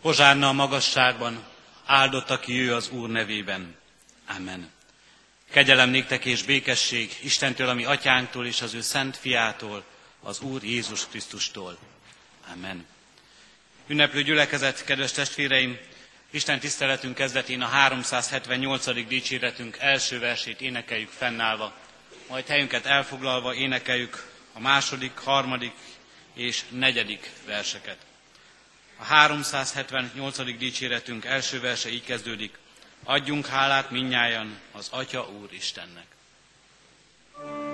Hozsánna a magasságban, áldott, aki ő az Úr nevében. Amen. Kegyelem néktek és békesség Istentől, ami atyánktól és az ő szent fiától, az Úr Jézus Krisztustól. Amen. Ünneplő gyülekezet, kedves testvéreim, Isten tiszteletünk kezdetén a 378. dicséretünk első versét énekeljük fennállva, majd helyünket elfoglalva énekeljük a második, harmadik és negyedik verseket. A 378. dicséretünk első verse így kezdődik. Adjunk hálát minnyájan az Atya Úr Istennek. A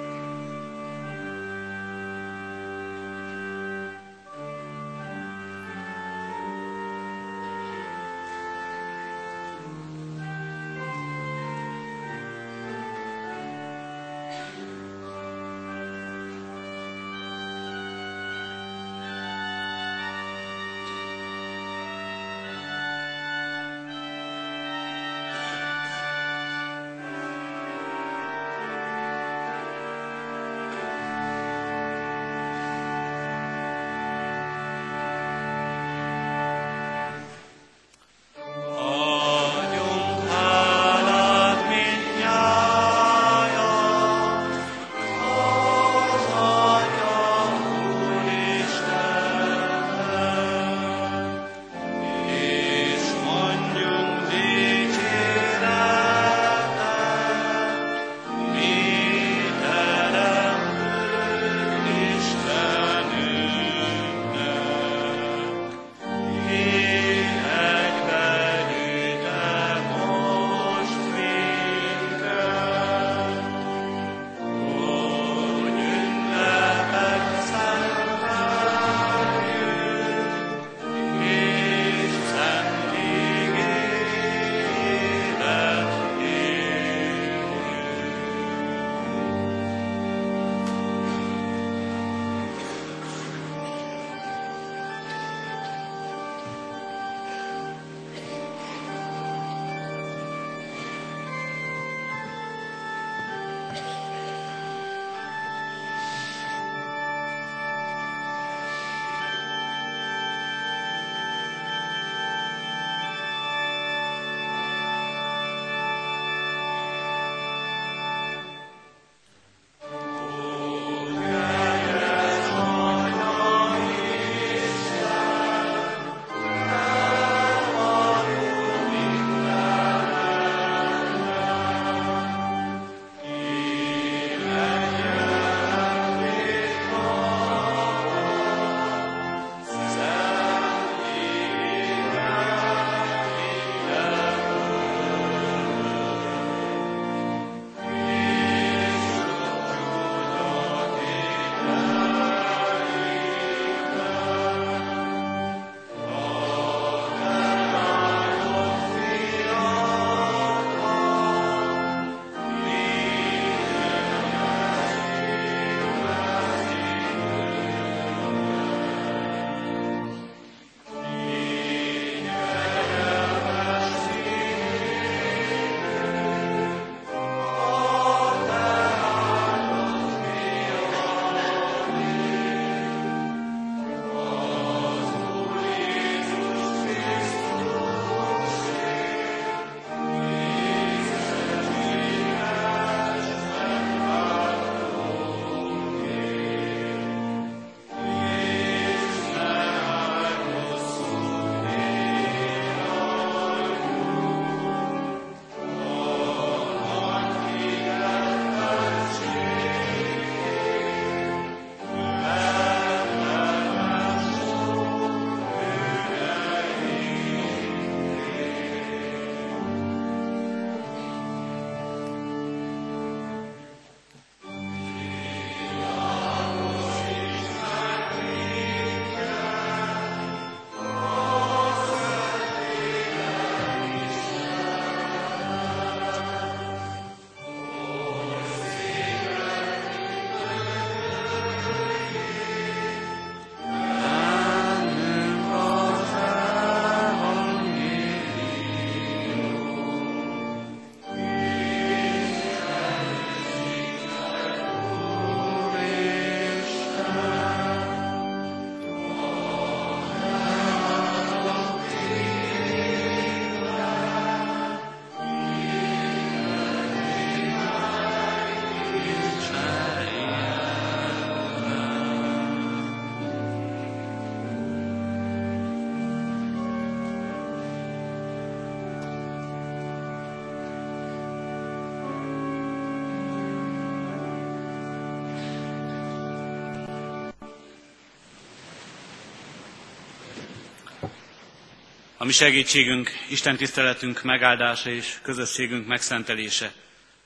mi segítségünk, Isten tiszteletünk megáldása és közösségünk megszentelése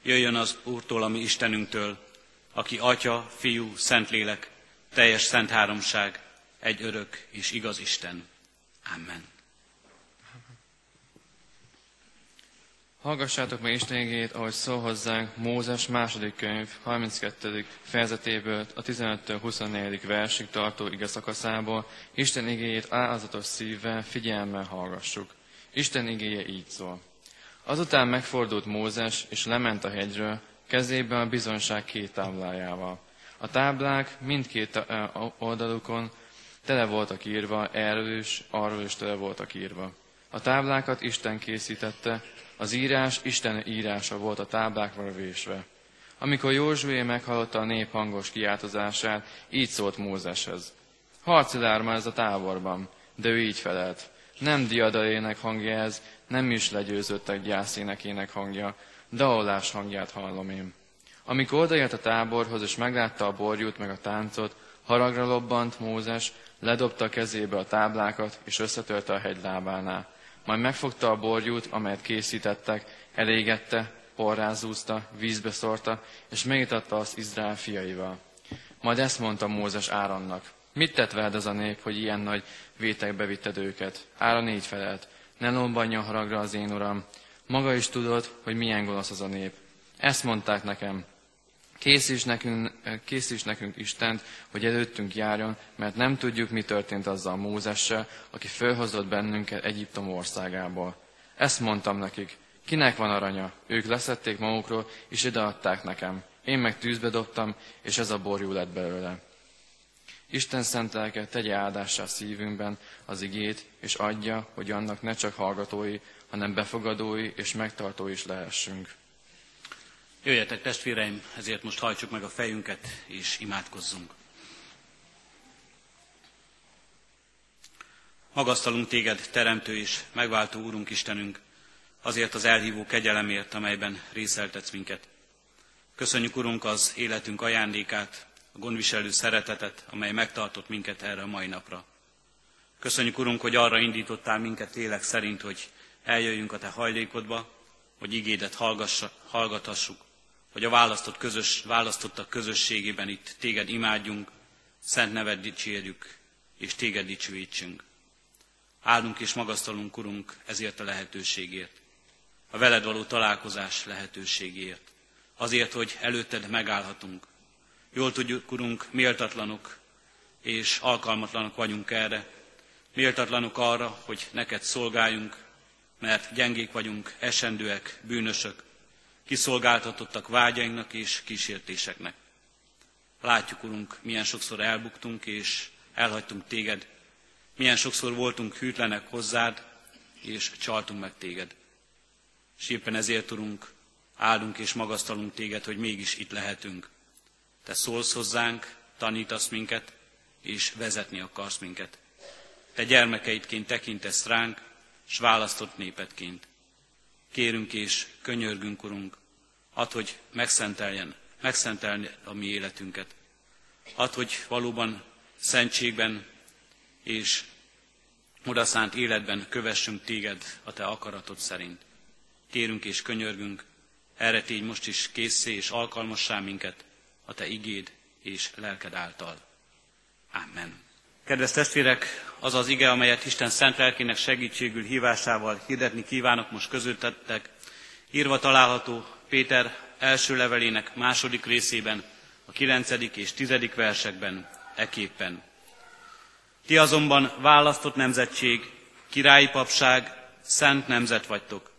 jöjjön az Úrtól, ami Istenünktől, aki Atya, Fiú, Szentlélek, teljes szent háromság, egy örök és igaz Isten. Amen. Hallgassátok meg Isten igét, ahogy szól hozzánk Mózes második könyv 32. fejezetéből a 15 24. versig tartó ige szakaszából. Isten igéjét állazatos szívvel, figyelemmel hallgassuk. Isten igéje így szól. Azután megfordult Mózes, és lement a hegyről, kezében a bizonság két táblájával. A táblák mindkét oldalukon tele voltak írva, erről is, arról is tele voltak írva. A táblákat Isten készítette, az írás Isten írása volt a táblákra vésve. Amikor Józsué meghallotta a nép hangos kiáltozását, így szólt Mózeshez. Harcilárma ez a táborban, de ő így felelt. Nem diadalének hangja ez, nem is legyőzöttek gyászénekének hangja, daolás hangját hallom én. Amikor odaért a táborhoz, és meglátta a borjút meg a táncot, haragra lobbant Mózes, ledobta kezébe a táblákat, és összetörte a hegy lábánál. Majd megfogta a borjút, amelyet készítettek, elégette, porrázúzta, vízbe szórta, és megitatta azt Izrael fiaival. Majd ezt mondta Mózes Áronnak. Mit tett veled az a nép, hogy ilyen nagy vétekbe vitted őket? Áron így felelt. Ne lombanjon haragra az én uram. Maga is tudod, hogy milyen gonosz az a nép. Ezt mondták nekem. Készíts nekünk, készíts nekünk Istent, hogy előttünk járjon, mert nem tudjuk, mi történt azzal Mózessel, aki fölhozott bennünket Egyiptom országából. Ezt mondtam nekik. Kinek van aranya? Ők leszették magukról, és ideadták nekem. Én meg tűzbe dobtam, és ez a borjú lett belőle. Isten szent lelke tegye áldássá szívünkben az igét, és adja, hogy annak ne csak hallgatói, hanem befogadói és megtartói is lehessünk. Jöjjetek testvéreim, ezért most hajtsuk meg a fejünket és imádkozzunk. Magasztalunk téged, Teremtő és megváltó Úrunk Istenünk, azért az elhívó kegyelemért, amelyben részeltetsz minket. Köszönjük, Urunk, az életünk ajándékát, a gondviselő szeretetet, amely megtartott minket erre a mai napra. Köszönjük, Urunk, hogy arra indítottál minket lélek szerint, hogy eljöjjünk a Te hajlékodba, hogy igédet hallgathassuk, hogy a választott közös, választottak közösségében itt téged imádjunk, szent neved dicsérjük, és téged dicsőítsünk. Áldunk és magasztalunk, Urunk, ezért a lehetőségért, a veled való találkozás lehetőségért, azért, hogy előtted megállhatunk. Jól tudjuk, Urunk, méltatlanok és alkalmatlanok vagyunk erre, méltatlanok arra, hogy neked szolgáljunk, mert gyengék vagyunk, esendőek, bűnösök, kiszolgáltatottak vágyainknak és kísértéseknek. Látjuk, Urunk, milyen sokszor elbuktunk és elhagytunk téged, milyen sokszor voltunk hűtlenek hozzád, és csaltunk meg téged. És éppen ezért, Urunk, áldunk és magasztalunk téged, hogy mégis itt lehetünk. Te szólsz hozzánk, tanítasz minket, és vezetni akarsz minket. Te gyermekeidként tekintesz ránk, s választott népedként. Kérünk és könyörgünk, Urunk, Add, hogy megszenteljen, megszentelni a mi életünket. Add, hogy valóban szentségben és odaszánt életben kövessünk téged a te akaratod szerint. Kérünk és könyörgünk, erre tégy most is készé és alkalmassá minket a te igéd és lelked által. Amen. Kedves testvérek, az az ige, amelyet Isten szent lelkének segítségül hívásával hirdetni kívánok most közöttetek, írva található Péter első levelének második részében, a kilencedik és tizedik versekben eképpen. Ti azonban választott nemzetség, királyi papság, szent nemzet vagytok.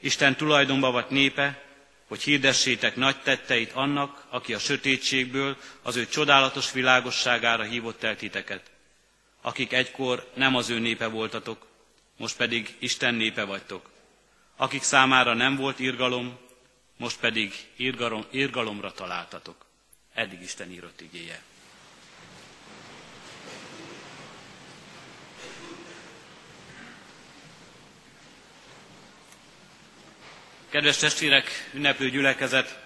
Isten tulajdonba vagy népe, hogy hirdessétek nagy tetteit annak, aki a sötétségből az ő csodálatos világosságára hívott el titeket, akik egykor nem az ő népe voltatok, most pedig Isten népe vagytok, akik számára nem volt irgalom, most pedig irgalom, irgalomra találtatok. Eddig Isten írott igéje. Kedves testvérek, ünneplő gyülekezet!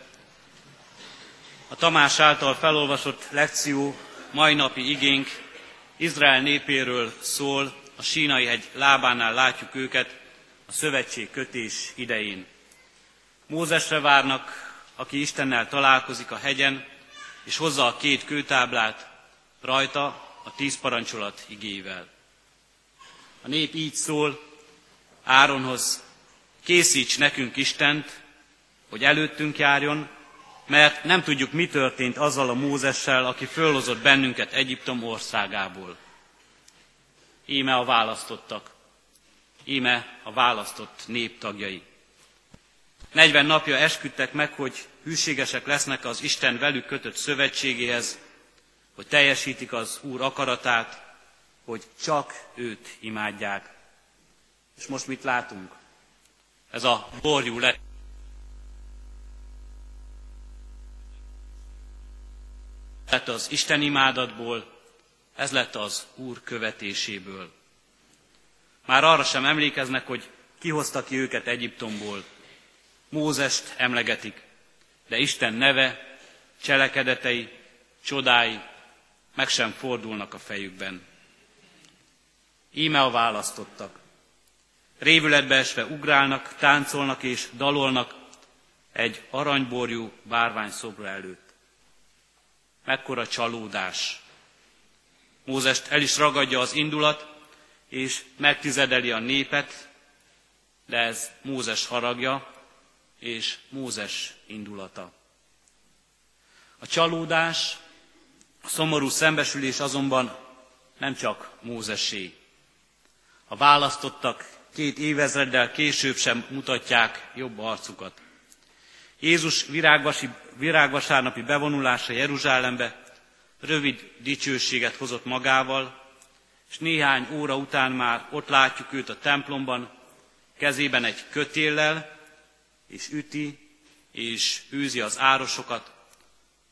A Tamás által felolvasott lekció mai napi igénk Izrael népéről szól, a sínai hegy lábánál látjuk őket a szövetség kötés idején. Mózesre várnak, aki Istennel találkozik a hegyen, és hozza a két kőtáblát, rajta a tíz parancsolat igével. A nép így szól Áronhoz, készíts nekünk Istent, hogy előttünk járjon, mert nem tudjuk, mi történt azzal a Mózessel, aki fölhozott bennünket Egyiptom országából. Íme a választottak, íme a választott nép tagjai. 40 napja esküdtek meg, hogy hűségesek lesznek az Isten velük kötött szövetségéhez, hogy teljesítik az Úr akaratát, hogy csak őt imádják. És most mit látunk? Ez a borjú lett. Lett az Isten imádatból, ez lett az Úr követéséből. Már arra sem emlékeznek, hogy kihozta ki őket Egyiptomból. Mózest emlegetik, de Isten neve, cselekedetei, csodái meg sem fordulnak a fejükben. Íme a választottak. Révületbe esve ugrálnak, táncolnak és dalolnak egy aranyborjú bárvány szobra előtt. Mekkora csalódás! Mózest el is ragadja az indulat, és megtizedeli a népet, de ez Mózes haragja, és Mózes indulata. A csalódás, a szomorú szembesülés azonban nem csak Mózesé. A választottak két évezreddel később sem mutatják jobb arcukat. Jézus virágvasi, virágvasárnapi bevonulása Jeruzsálembe rövid dicsőséget hozott magával, és néhány óra után már ott látjuk őt a templomban, kezében egy kötéllel, és üti, és űzi az árosokat,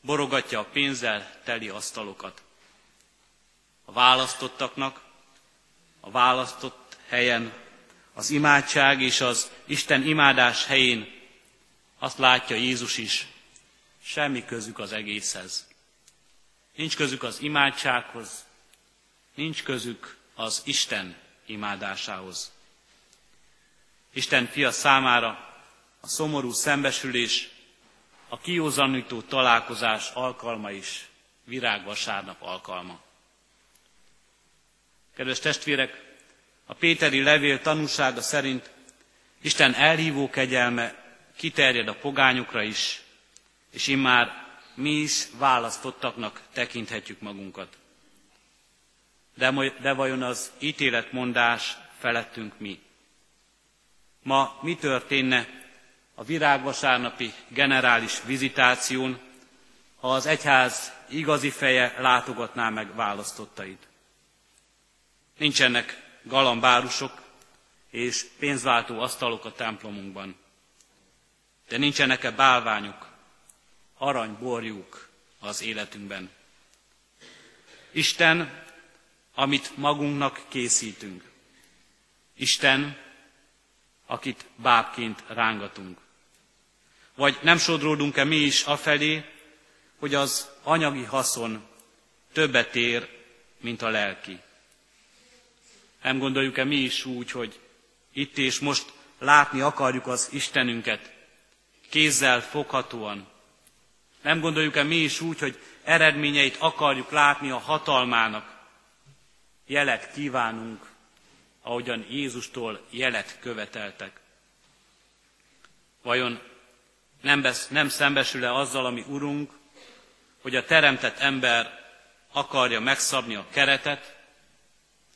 borogatja a pénzzel teli asztalokat. A választottaknak a választott helyen, az imádság és az Isten imádás helyén azt látja Jézus is, semmi közük az egészhez. Nincs közük az imádsághoz, nincs közük az Isten imádásához. Isten fia számára a szomorú szembesülés, a kiózanító találkozás alkalma is virágvasárnap alkalma. Kedves testvérek, a Péteri levél tanúsága szerint Isten elhívó kegyelme kiterjed a pogányokra is, és immár mi is választottaknak tekinthetjük magunkat. De, de vajon az ítéletmondás felettünk mi? Ma mi történne a virágvasárnapi generális vizitáción, ha az egyház igazi feje látogatná meg választottait? Nincsenek galambárusok és pénzváltó asztalok a templomunkban. De nincsenek-e bálványok, aranyborjuk az életünkben? Isten, amit magunknak készítünk. Isten, akit bábként rángatunk. Vagy nem sodródunk-e mi is afelé, hogy az anyagi haszon többet ér, mint a lelki? Nem gondoljuk-e mi is úgy, hogy itt és most látni akarjuk az Istenünket, kézzel foghatóan? Nem gondoljuk-e mi is úgy, hogy eredményeit akarjuk látni a hatalmának? Jelet kívánunk, ahogyan Jézustól jelet követeltek. Vajon nem, besz, nem szembesül-e azzal, ami Urunk, hogy a teremtett ember akarja megszabni a keretet,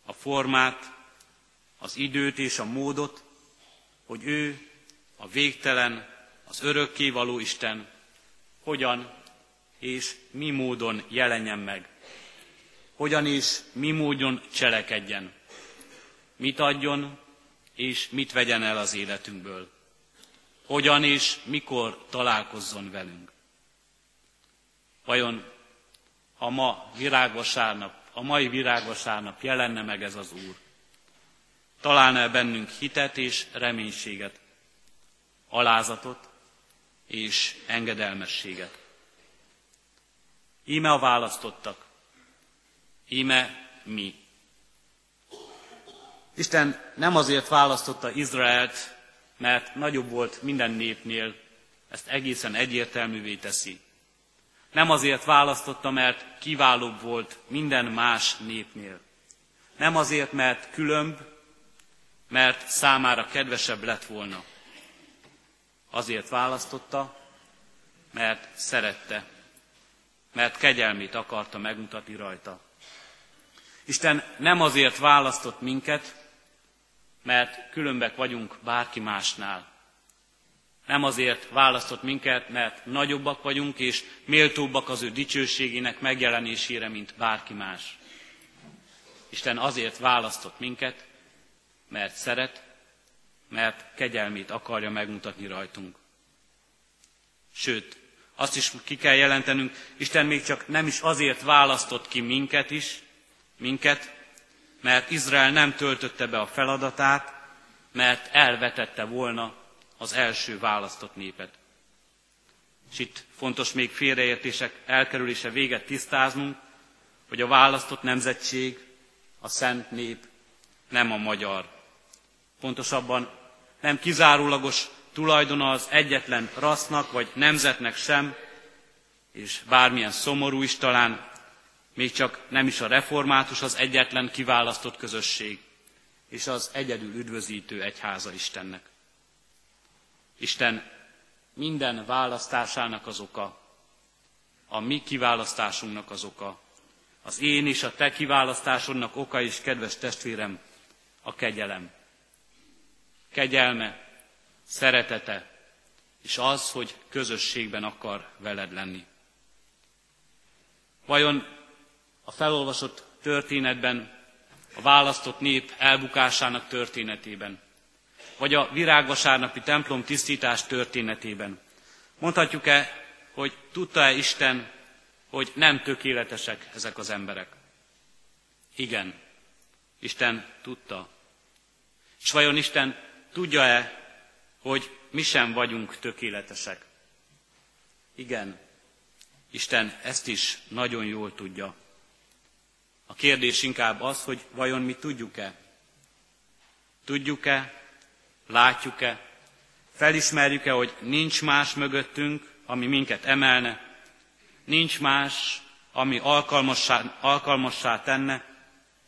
a formát, az időt és a módot, hogy ő, a végtelen, az örökkévaló Isten, hogyan és mi módon jelenjen meg, hogyan és mi módon cselekedjen, mit adjon és mit vegyen el az életünkből, hogyan és mikor találkozzon velünk. Vajon ha ma virágvasárnap a mai virágvasárnap jelenne meg ez az Úr. Találna -e bennünk hitet és reménységet, alázatot és engedelmességet. Íme a választottak, íme mi. Isten nem azért választotta Izraelt, mert nagyobb volt minden népnél, ezt egészen egyértelművé teszi. Nem azért választotta, mert kiválóbb volt minden más népnél. Nem azért, mert különb, mert számára kedvesebb lett volna. Azért választotta, mert szerette, mert kegyelmét akarta megmutatni rajta. Isten nem azért választott minket, mert különbek vagyunk bárki másnál. Nem azért választott minket, mert nagyobbak vagyunk, és méltóbbak az ő dicsőségének megjelenésére, mint bárki más. Isten azért választott minket, mert szeret, mert kegyelmét akarja megmutatni rajtunk. Sőt, azt is ki kell jelentenünk, Isten még csak nem is azért választott ki minket is, minket, mert Izrael nem töltötte be a feladatát, mert elvetette volna az első választott népet. És itt fontos még félreértések elkerülése véget tisztáznunk, hogy a választott nemzetség, a szent nép nem a magyar. Pontosabban nem kizárólagos tulajdona az egyetlen rasznak vagy nemzetnek sem, és bármilyen szomorú is talán, még csak nem is a református az egyetlen kiválasztott közösség, és az egyedül üdvözítő egyháza Istennek. Isten minden választásának az oka, a mi kiválasztásunknak az oka, az én és a te kiválasztásodnak oka is, kedves testvérem, a kegyelem. Kegyelme, szeretete, és az, hogy közösségben akar veled lenni. Vajon a felolvasott történetben, a választott nép elbukásának történetében, vagy a virágvasárnapi templom tisztítás történetében. Mondhatjuk-e, hogy tudta-e Isten, hogy nem tökéletesek ezek az emberek? Igen, Isten tudta. És vajon Isten tudja-e, hogy mi sem vagyunk tökéletesek? Igen, Isten ezt is nagyon jól tudja. A kérdés inkább az, hogy vajon mi tudjuk-e? Tudjuk-e, látjuk-e, felismerjük-e, hogy nincs más mögöttünk, ami minket emelne, nincs más, ami alkalmassá, alkalmassá tenne,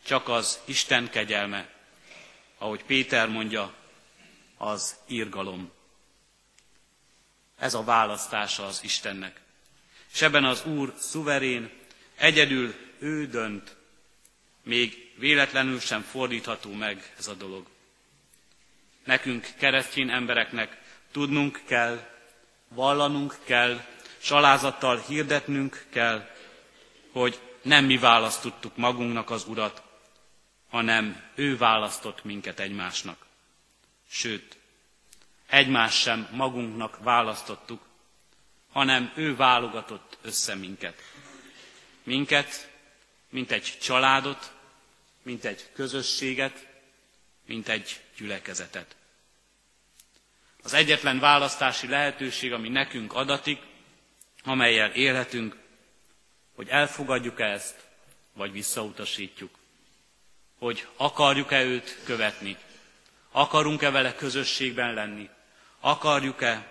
csak az Isten kegyelme. Ahogy Péter mondja, az írgalom. Ez a választása az Istennek. És ebben az Úr szuverén, egyedül ő dönt, még véletlenül sem fordítható meg ez a dolog. Nekünk, keresztény embereknek tudnunk kell, vallanunk kell, salázattal hirdetnünk kell, hogy nem mi választottuk magunknak az Urat, hanem ő választott minket egymásnak. Sőt, egymás sem magunknak választottuk, hanem ő válogatott össze minket. Minket, mint egy családot, mint egy közösséget, mint egy gyülekezetet. Az egyetlen választási lehetőség, ami nekünk adatik, amelyel élhetünk, hogy elfogadjuk-e ezt, vagy visszautasítjuk. Hogy akarjuk-e őt követni, akarunk-e vele közösségben lenni, akarjuk-e,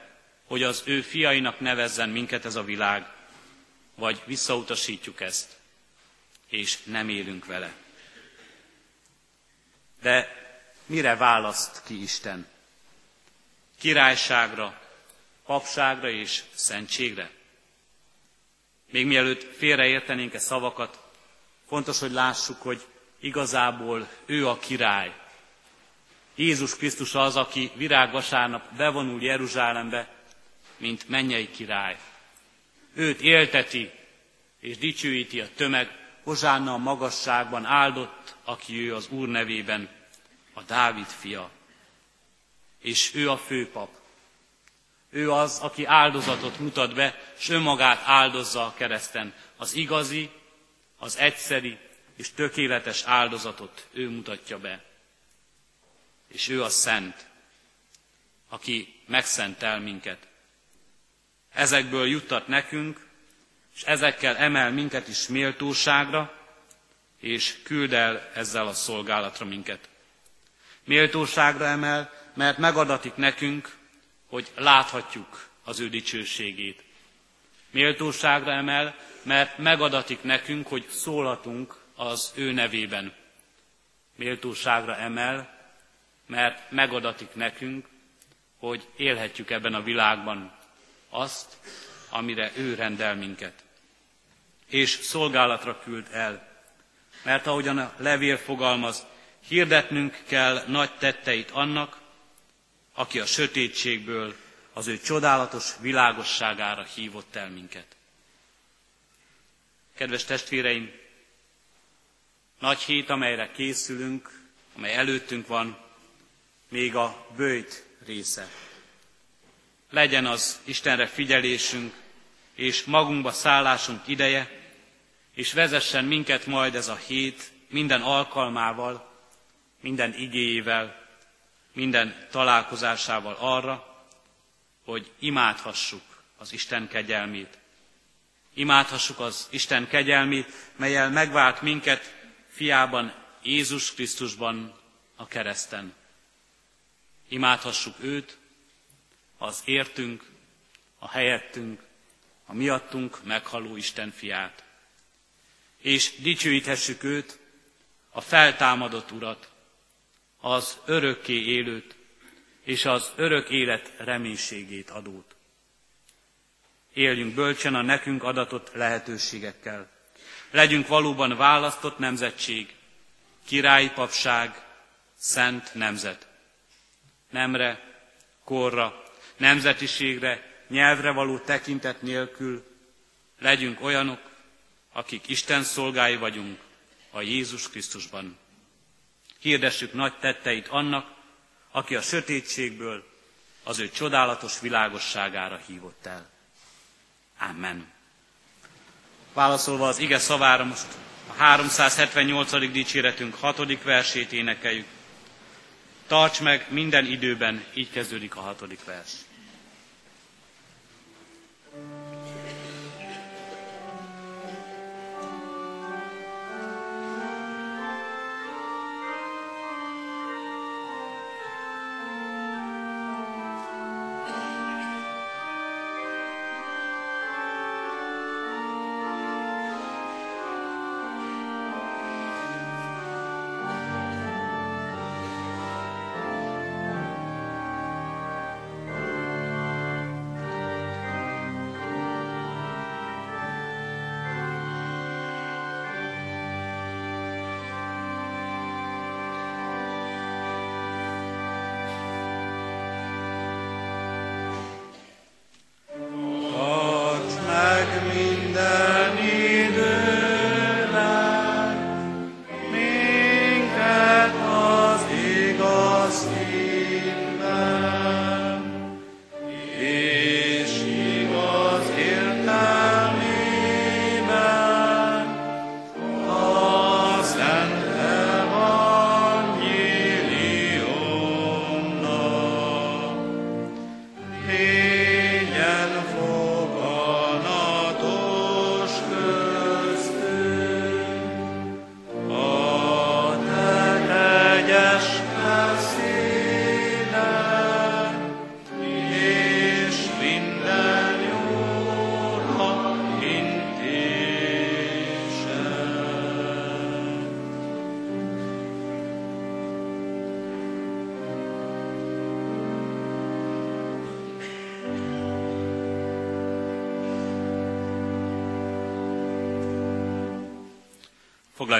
hogy az ő fiainak nevezzen minket ez a világ, vagy visszautasítjuk ezt, és nem élünk vele. De mire választ ki Isten? Királyságra, papságra és szentségre? Még mielőtt félreértenénk e szavakat, fontos, hogy lássuk, hogy igazából ő a király. Jézus Krisztus az, aki virágvasárnap bevonul Jeruzsálembe, mint mennyei király. Őt élteti és dicsőíti a tömeg, Hozsánna a magasságban áldott, aki ő az Úr nevében, a Dávid fia. És ő a főpap. Ő az, aki áldozatot mutat be, és önmagát áldozza a kereszten. Az igazi, az egyszeri és tökéletes áldozatot ő mutatja be. És ő a szent, aki megszentel minket. Ezekből juttat nekünk, és ezekkel emel minket is méltóságra, és küld el ezzel a szolgálatra minket. Méltóságra emel, mert megadatik nekünk, hogy láthatjuk az ő dicsőségét. Méltóságra emel, mert megadatik nekünk, hogy szólatunk az ő nevében. Méltóságra emel, mert megadatik nekünk, hogy élhetjük ebben a világban azt, amire ő rendel minket. És szolgálatra küld el, mert ahogyan a levél fogalmaz, hirdetnünk kell nagy tetteit annak, aki a sötétségből az ő csodálatos világosságára hívott el minket. Kedves testvéreim, nagy hét, amelyre készülünk, amely előttünk van, még a bőjt része. Legyen az Istenre figyelésünk és magunkba szállásunk ideje, és vezessen minket majd ez a hét minden alkalmával, minden igéjével, minden találkozásával arra, hogy imádhassuk az Isten kegyelmét. Imádhassuk az Isten kegyelmét, melyel megvált minket fiában, Jézus Krisztusban a kereszten. Imádhassuk őt, az értünk, a helyettünk, a miattunk meghaló Isten fiát. És dicsőíthessük őt, a feltámadott urat, az örökké élőt és az örök élet reménységét adót. Éljünk bölcsen a nekünk adatott lehetőségekkel. Legyünk valóban választott nemzetség, királyi papság, szent nemzet. Nemre, korra, nemzetiségre, nyelvre való tekintet nélkül legyünk olyanok, akik Isten szolgái vagyunk a Jézus Krisztusban. Hirdessük nagy tetteit annak, aki a sötétségből az ő csodálatos világosságára hívott el. Amen. Válaszolva az ige szavára most a 378. dicséretünk hatodik versét énekeljük. Tarts meg minden időben, így kezdődik a hatodik vers.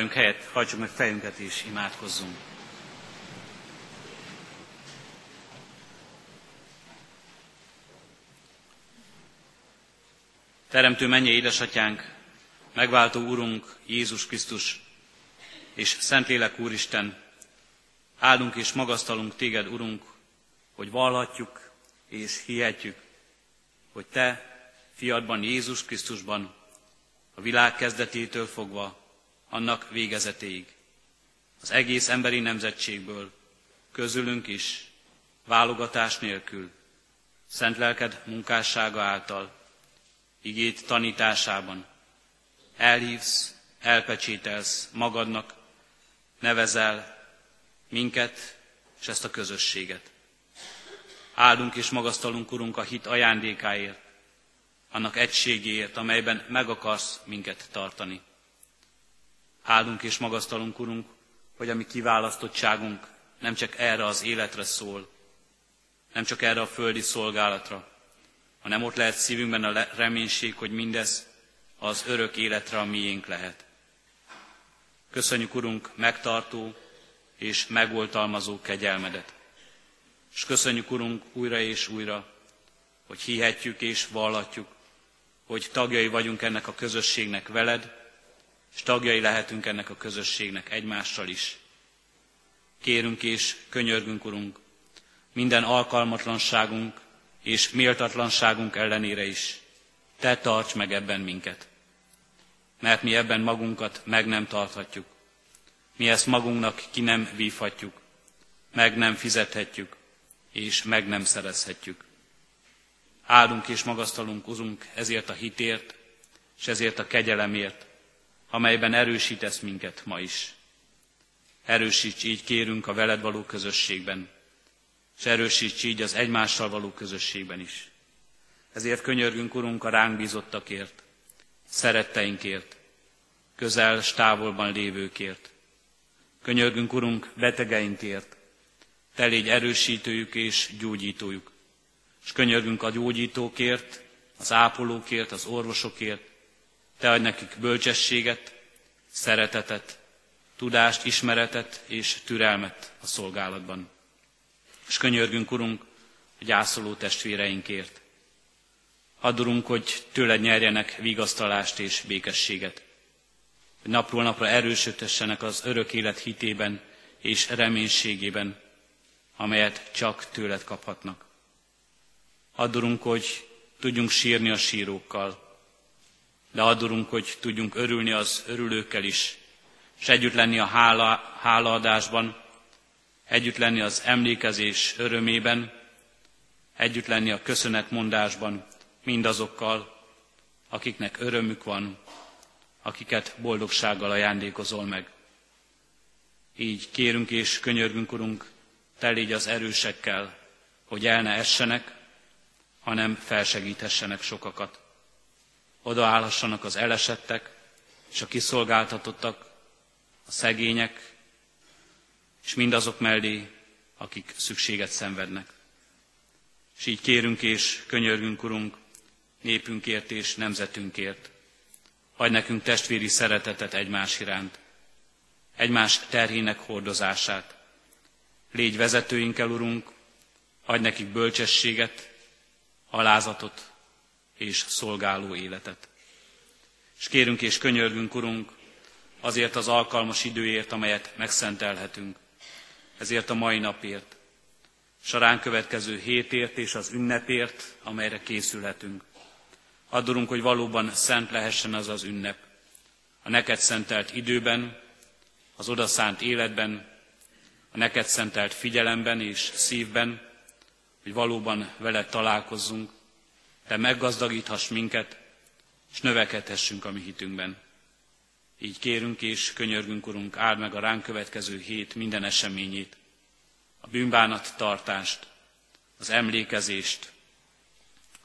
Foglaljunk helyet, hajtsuk meg fejünket és imádkozzunk. Teremtő mennyi édesatyánk, megváltó Úrunk Jézus Krisztus és Szentlélek Úristen, áldunk és magasztalunk Téged, Urunk, hogy vallhatjuk és hihetjük, hogy Te, fiadban Jézus Krisztusban, a világ kezdetétől fogva annak végezetéig. Az egész emberi nemzetségből, közülünk is, válogatás nélkül, szent lelked munkássága által, igét tanításában, elhívsz, elpecsételsz magadnak, nevezel minket, és ezt a közösséget. Áldunk és magasztalunk, Urunk, a hit ajándékáért, annak egységéért, amelyben meg akarsz minket tartani. Áldunk és magasztalunk, Urunk, hogy a mi kiválasztottságunk nem csak erre az életre szól, nem csak erre a földi szolgálatra, hanem ott lehet szívünkben a reménység, hogy mindez az örök életre a miénk lehet. Köszönjük, Urunk, megtartó és megoltalmazó kegyelmedet. És köszönjük, Urunk, újra és újra, hogy hihetjük és vallatjuk, hogy tagjai vagyunk ennek a közösségnek veled, és tagjai lehetünk ennek a közösségnek egymással is. Kérünk és könyörgünk, Urunk, minden alkalmatlanságunk és méltatlanságunk ellenére is. Te tarts meg ebben minket, mert mi ebben magunkat meg nem tarthatjuk. Mi ezt magunknak ki nem vívhatjuk, meg nem fizethetjük, és meg nem szerezhetjük. Áldunk és magasztalunk, Urunk, ezért a hitért, és ezért a kegyelemért, amelyben erősítesz minket ma is. Erősíts így, kérünk, a veled való közösségben, és erősíts így az egymással való közösségben is. Ezért könyörgünk, Urunk, a ránk bízottakért, szeretteinkért, közel s távolban lévőkért. Könyörgünk, Urunk, betegeinkért, Te légy erősítőjük és gyógyítójuk. És könyörgünk a gyógyítókért, az ápolókért, az orvosokért, Te adj nekik bölcsességet, szeretetet, tudást, ismeretet és türelmet a szolgálatban. És könyörgünk, Urunk, a gyászoló testvéreinkért. Add, hogy tőled nyerjenek vigasztalást és békességet. Hogy napról napra erősödhessenek az örök élet hitében és reménységében, amelyet csak tőled kaphatnak. Add, hogy tudjunk sírni a sírókkal, de add, hogy tudjunk örülni az örülőkkel is, és együtt lenni a hála, hálaadásban, együtt lenni az emlékezés örömében, együtt lenni a köszönetmondásban mindazokkal, akiknek örömük van, akiket boldogsággal ajándékozol meg. Így kérünk és könyörgünk, Urunk, te légy az erősekkel, hogy el ne essenek, hanem felsegíthessenek sokakat. Odaállhassanak az elesettek és a kiszolgáltatottak, a szegények, és mindazok mellé, akik szükséget szenvednek. És így kérünk és könyörgünk, Urunk, népünkért és nemzetünkért. Adj nekünk testvéri szeretetet egymás iránt, egymás terhének hordozását. Légy vezetőinkkel, Urunk, adj nekik bölcsességet, alázatot és szolgáló életet. És kérünk és könyörgünk, Urunk, azért az alkalmas időért, amelyet megszentelhetünk, ezért a mai napért, és következő hétért és az ünnepért, amelyre készülhetünk. Addurunk, hogy valóban szent lehessen az az ünnep. A neked szentelt időben, az odaszánt életben, a neked szentelt figyelemben és szívben, hogy valóban veled találkozzunk, te meggazdagíthass minket, és növekedhessünk a mi hitünkben. Így kérünk és könyörgünk, Urunk, áld meg a ránk következő hét minden eseményét, a bűnbánat tartást, az emlékezést,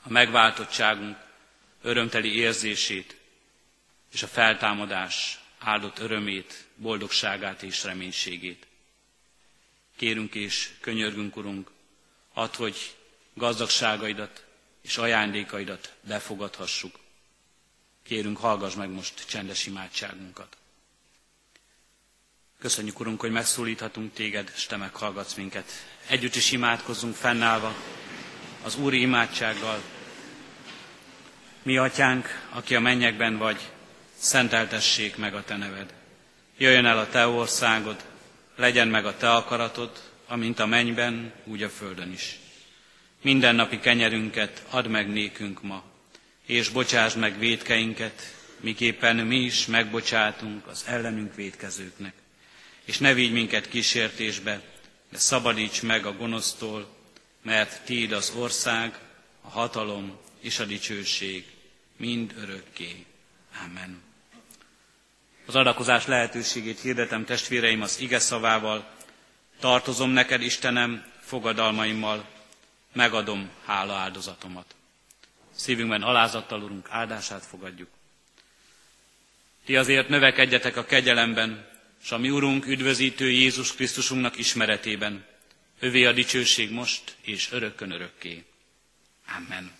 a megváltottságunk örömteli érzését, és a feltámadás áldott örömét, boldogságát és reménységét. Kérünk és könyörgünk, Urunk, add, hogy gazdagságaidat és ajándékaidat befogadhassuk, Kérünk, hallgass meg most csendes imádságunkat. Köszönjük, Urunk, hogy megszólíthatunk téged, és te meghallgatsz minket. Együtt is imádkozzunk fennállva az Úri imádsággal. Mi, Atyánk, aki a mennyekben vagy, szenteltessék meg a Te neved. Jöjjön el a Te országod, legyen meg a Te akaratod, amint a mennyben, úgy a földön is. Minden napi kenyerünket add meg nékünk ma, és bocsásd meg védkeinket, miképpen mi is megbocsátunk az ellenünk védkezőknek. És ne vigy minket kísértésbe, de szabadíts meg a gonosztól, mert Tiéd az ország, a hatalom és a dicsőség mind örökké. Amen. Az adakozás lehetőségét hirdetem testvéreim az ige szavával, Tartozom neked, Istenem, fogadalmaimmal, megadom hála áldozatomat. Szívünkben alázattal, Urunk, áldását fogadjuk. Ti azért növekedjetek a kegyelemben, és a mi Urunk üdvözítő Jézus Krisztusunknak ismeretében. Övé a dicsőség most és örökkön örökké. Amen.